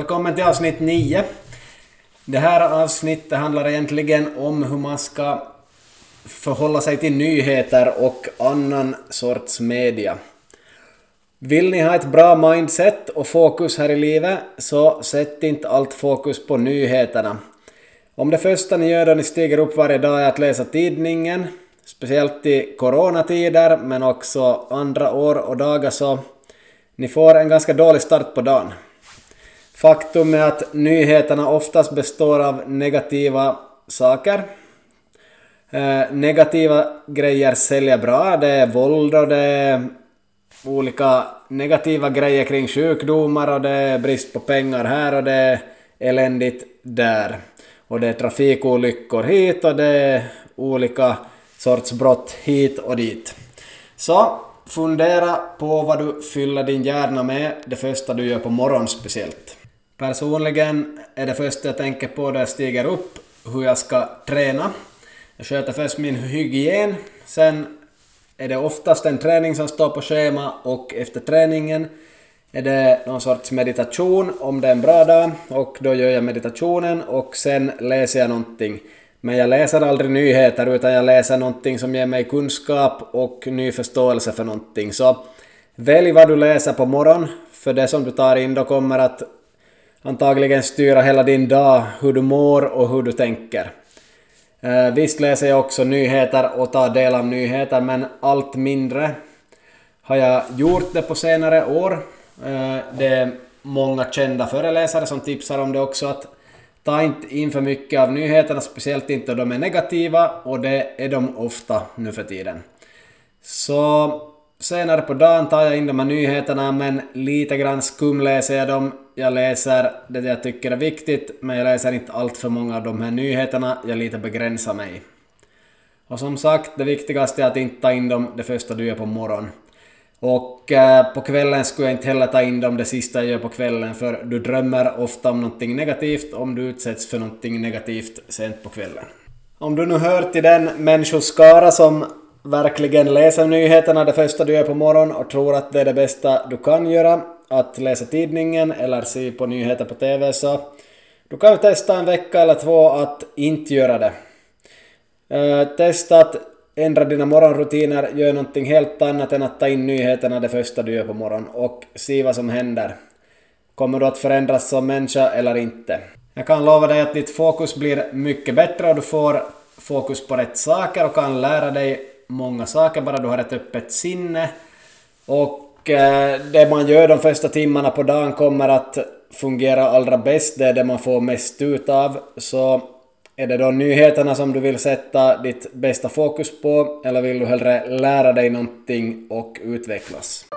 välkommen till avsnitt 9. Det här avsnittet handlar egentligen om hur man ska förhålla sig till nyheter och annan sorts media. Vill ni ha ett bra mindset och fokus här i livet så sätt inte allt fokus på nyheterna. Om det första ni gör då ni stiger upp varje dag är att läsa tidningen, speciellt i coronatider men också andra år och dagar så ni får en ganska dålig start på dagen. Faktum är att nyheterna oftast består av negativa saker. Eh, negativa grejer säljer bra. Det är våld och det är olika negativa grejer kring sjukdomar och det är brist på pengar här och det är eländigt där. Och det är trafikolyckor hit och det är olika sorts brott hit och dit. Så fundera på vad du fyller din hjärna med det första du gör på morgonen speciellt. Personligen är det första jag tänker på när jag stiger upp hur jag ska träna. Jag sköter först min hygien, sen är det oftast en träning som står på schema och efter träningen är det någon sorts meditation om det är en bra dag och då gör jag meditationen och sen läser jag någonting. Men jag läser aldrig nyheter utan jag läser någonting som ger mig kunskap och ny förståelse för någonting. Så välj vad du läser på morgonen, för det som du tar in då kommer att antagligen styra hela din dag, hur du mår och hur du tänker. Eh, visst läser jag också nyheter och tar del av nyheter, men allt mindre har jag gjort det på senare år. Eh, det är många kända föreläsare som tipsar om det också, att ta inte in för mycket av nyheterna, speciellt inte om de är negativa, och det är de ofta nu för tiden. Så senare på dagen tar jag in de här nyheterna, men lite grann skumläser jag dem. Jag läser det jag tycker är viktigt, men jag läser inte allt för många av de här nyheterna. Jag lite begränsar mig. Och som sagt, det viktigaste är att inte ta in dem det första du gör på morgonen. Och eh, på kvällen skulle jag inte heller ta in dem det sista jag gör på kvällen, för du drömmer ofta om någonting negativt om du utsätts för någonting negativt sent på kvällen. Om du nu hör till den människoskara som verkligen läser nyheterna det första du gör på morgonen och tror att det är det bästa du kan göra, att läsa tidningen eller se på nyheter på TV, så du kan ju testa en vecka eller två att inte göra det. Uh, testa att ändra dina morgonrutiner, gör någonting helt annat än att ta in nyheterna det första du gör på morgonen och se vad som händer. Kommer du att förändras som människa eller inte? Jag kan lova dig att ditt fokus blir mycket bättre och du får fokus på rätt saker och kan lära dig många saker bara du har ett öppet sinne. Och eh, det man gör de första timmarna på dagen kommer att fungera allra bäst, det är det man får mest ut av. Så är det då nyheterna som du vill sätta ditt bästa fokus på, eller vill du hellre lära dig någonting och utvecklas?